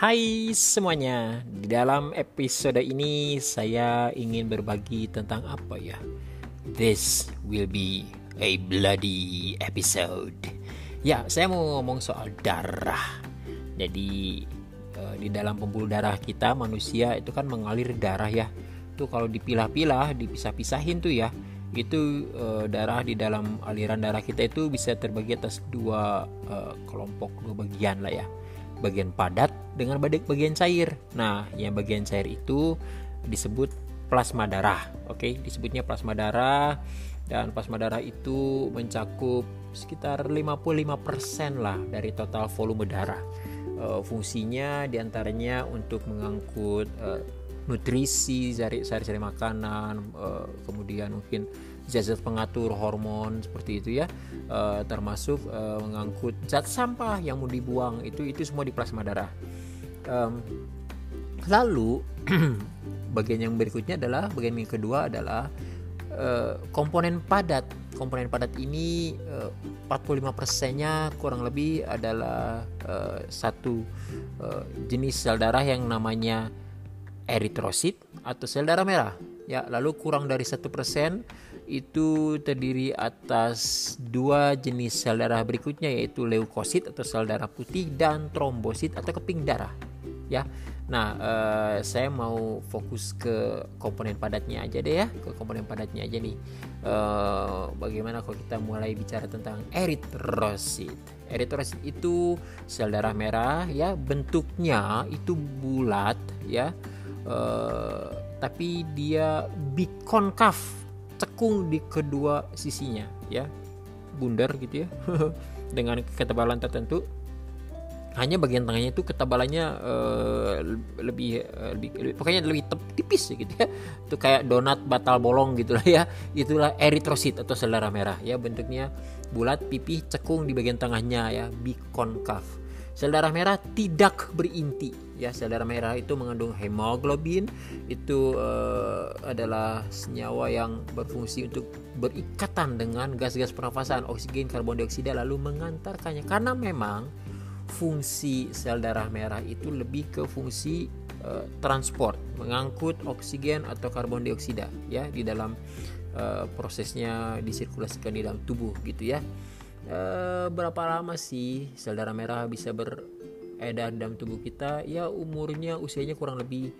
Hai semuanya, di dalam episode ini saya ingin berbagi tentang apa ya? This will be a bloody episode. Ya, saya mau ngomong soal darah. Jadi eh, di dalam pembuluh darah kita manusia itu kan mengalir darah ya. Tuh kalau dipilah-pilah, dipisah-pisahin tuh ya. Itu eh, darah di dalam aliran darah kita itu bisa terbagi atas dua eh, kelompok, dua bagian lah ya bagian padat dengan bagian cair. Nah, yang bagian cair itu disebut plasma darah. Oke, disebutnya plasma darah dan plasma darah itu mencakup sekitar 55% lah dari total volume darah. E, fungsinya di antaranya untuk mengangkut e, nutrisi sari-sari makanan, e, kemudian mungkin zat-zat pengatur hormon seperti itu ya e, termasuk e, mengangkut zat sampah yang mau dibuang itu itu semua di plasma darah. E, lalu bagian yang berikutnya adalah bagian yang kedua adalah e, komponen padat. Komponen padat ini e, 45 persennya kurang lebih adalah e, satu e, jenis sel darah yang namanya eritrosit atau sel darah merah. Ya lalu kurang dari satu persen itu terdiri atas dua jenis sel darah berikutnya yaitu leukosit atau sel darah putih dan trombosit atau keping darah. Ya nah eh, saya mau fokus ke komponen padatnya aja deh ya ke komponen padatnya aja nih. Eh, bagaimana kalau kita mulai bicara tentang eritrosit? Eritrosit itu sel darah merah ya bentuknya itu bulat ya eh, tapi dia bikonkav cekung di kedua sisinya ya. Bundar gitu ya. Dengan ketebalan tertentu. Hanya bagian tengahnya itu ketebalannya uh, lebih, uh, lebih, lebih pokoknya lebih tipis gitu ya. Itu kayak donat batal bolong gitulah ya. Itulah eritrosit atau sel darah merah ya bentuknya. Bulat pipih cekung di bagian tengahnya ya bikonkav Sel darah merah tidak berinti. Ya, sel darah merah itu mengandung hemoglobin. Itu uh, adalah senyawa yang berfungsi untuk berikatan dengan gas-gas pernafasan, oksigen, karbon dioksida lalu mengantarkannya. Karena memang fungsi sel darah merah itu lebih ke fungsi uh, transport, mengangkut oksigen atau karbon dioksida ya di dalam uh, prosesnya disirkulasikan di dalam tubuh gitu ya e, berapa lama sih sel darah merah bisa beredar dalam tubuh kita? Ya umurnya usianya kurang lebih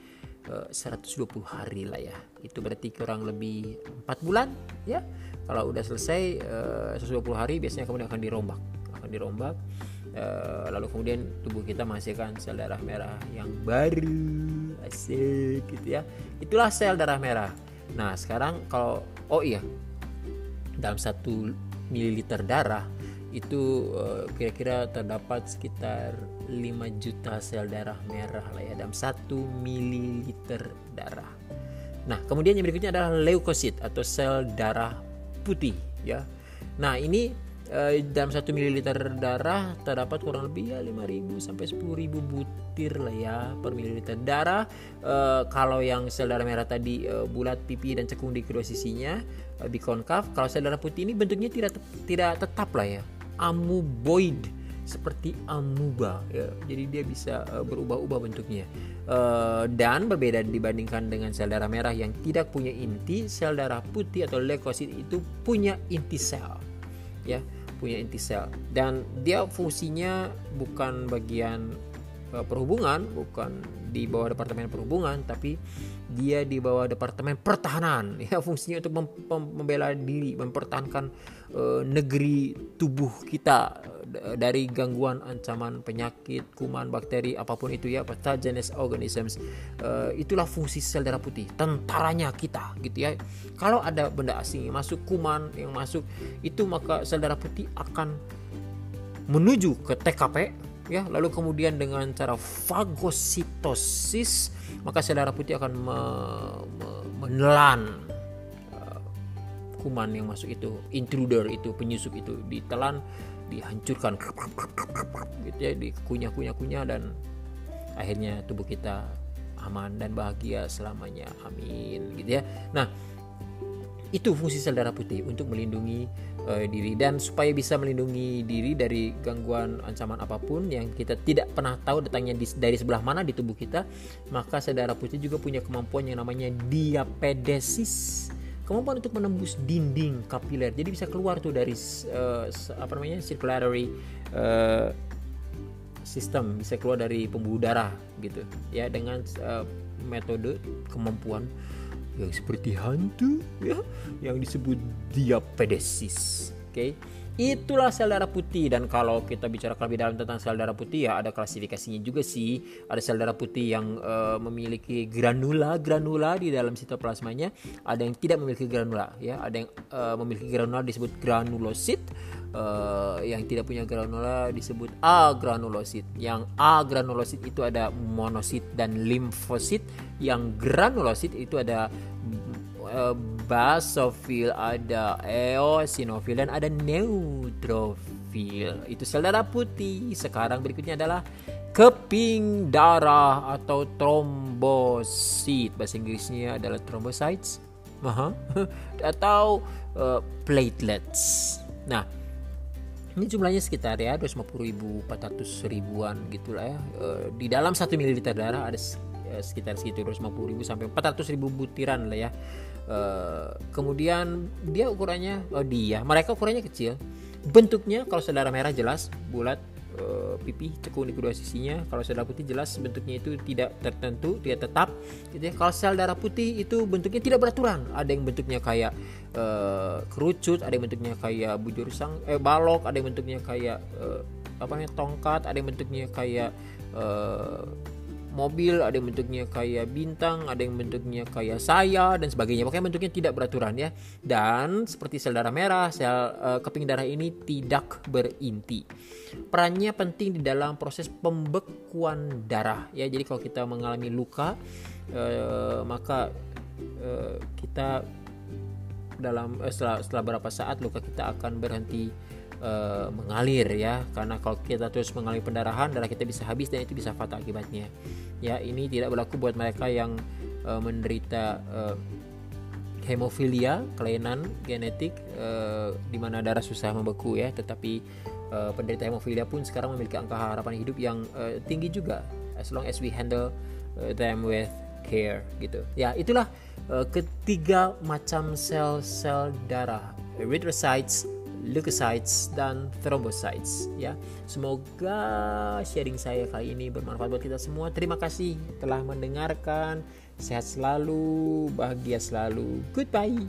e, eh, 120 hari lah ya. Itu berarti kurang lebih 4 bulan ya. Kalau udah selesai e, 120 hari biasanya kemudian akan dirombak akan dirombak. E, lalu kemudian tubuh kita menghasilkan sel darah merah yang baru. Asik gitu ya. Itulah sel darah merah. Nah sekarang kalau oh iya dalam satu mililiter darah itu uh, kira-kira terdapat sekitar 5 juta sel darah merah lah ya dalam 1 mililiter darah. Nah, kemudian yang berikutnya adalah leukosit atau sel darah putih ya. Nah, ini uh, dalam 1 mililiter darah terdapat kurang lebih ya 5000 sampai 10000 butir lah ya per mililiter darah. Uh, kalau yang sel darah merah tadi uh, bulat pipi dan cekung di kedua sisinya uh, bikonkav, kalau sel darah putih ini bentuknya tidak tidak tetap lah ya amuboid seperti amuba ya. Jadi dia bisa uh, berubah-ubah bentuknya. Uh, dan berbeda dibandingkan dengan sel darah merah yang tidak punya inti, sel darah putih atau leukosit itu punya inti sel. Ya, punya inti sel. Dan dia fungsinya bukan bagian perhubungan, bukan di bawah departemen perhubungan tapi dia di bawah departemen pertahanan. Ya fungsinya untuk mem membela diri mempertahankan uh, negeri tubuh kita uh, dari gangguan ancaman penyakit kuman bakteri apa pun itu ya pathogenous organisms. Uh, itulah fungsi sel darah putih tentaranya kita gitu ya. Kalau ada benda asing yang masuk kuman yang masuk itu maka sel darah putih akan menuju ke TKP ya. Lalu kemudian dengan cara fagositosis maka sel darah putih akan me, me, menelan uh, kuman yang masuk itu intruder itu penyusup itu ditelan dihancurkan gitu ya dikunyah-kunyah-kunyah dan akhirnya tubuh kita aman dan bahagia selamanya. Amin gitu ya. Nah itu fungsi sel darah putih untuk melindungi uh, diri dan supaya bisa melindungi diri dari gangguan ancaman apa pun yang kita tidak pernah tahu datangnya di, dari sebelah mana di tubuh kita maka sel darah putih juga punya kemampuan yang namanya diapedesis. Kemampuan untuk menembus dinding kapiler. Jadi bisa keluar tuh dari uh, apa namanya circulatory uh, sistem. Bisa keluar dari pembuluh darah gitu. Ya dengan uh, metode kemampuan yang seperti hantu ya yang disebut diapedesis oke okay? Itulah sel darah putih. Dan kalau kita bicara lebih dalam tentang sel darah putih ya ada klasifikasinya juga sih. Ada sel darah putih yang uh, memiliki granula granula di dalam sitoplasmanya. Ada yang tidak memiliki granula ya. Ada yang uh, memiliki granula disebut granulosit. Uh, yang tidak punya granula disebut agranulosit. Yang agranulosit itu ada monosit dan limfosit. Yang granulosit itu ada uh, basofil, ada eosinofil dan ada neutrofil. Itu sel darah putih. Sekarang berikutnya adalah keping darah atau trombosit. Bahasa Inggrisnya adalah thrombocytes. atau uh, platelets. Nah, ini jumlahnya sekitar ya 250 ribu 400 ribuan gitulah ya e, di dalam satu mililiter darah ada ya, sekitar segitu 250 ribu sampai 400 ribu butiran lah ya. E, kemudian dia ukurannya oh dia mereka ukurannya kecil. Bentuknya kalau saudara merah jelas bulat uh, pipi cekung di kedua sisinya. Kalau sel darah putih jelas bentuknya itu tidak tertentu tidak tetap. Ya kalau sel darah putih itu bentuknya tidak beraturan. Ada yang bentuknya kayak uh, kerucut ada yang bentuknya kayak bujur sang eh balok ada yang bentuknya kayak uh, apa namanya tongkat ada yang bentuknya kayak uh, mobil, ada yang bentuknya kayak bintang, ada yang bentuknya kayak saya dan sebagainya. Pokoknya bentuknya tidak beraturan ya. Dan seperti sel darah merah, sel uh, keping darah ini tidak berinti. Perannya penting di dalam proses pembekuan darah ya. Jadi kalau kita mengalami luka uh, maka uh, kita dalam setelah setelah berapa saat luka kita akan berhenti uh, mengalir ya. Karena kalau kita terus mengalami pendarahan darah kita bisa habis dan itu bisa fatal akibatnya. Ya ini tidak berlaku buat mereka yang uh, menderita uh, hemofilia kelainan genetik uh, di mana darah susah membeku ya. Tetapi uh, penderita hemofilia pun sekarang memiliki angka harapan hidup yang uh, tinggi juga. As long as we handle them with care gitu. Ya itulah uh, ketiga macam sel-sel darah erythrocytes leukocytes dan thrombocytes ya. Semoga sharing saya kali ini bermanfaat buat kita semua. Terima kasih telah mendengarkan. Sehat selalu, bahagia selalu. Goodbye.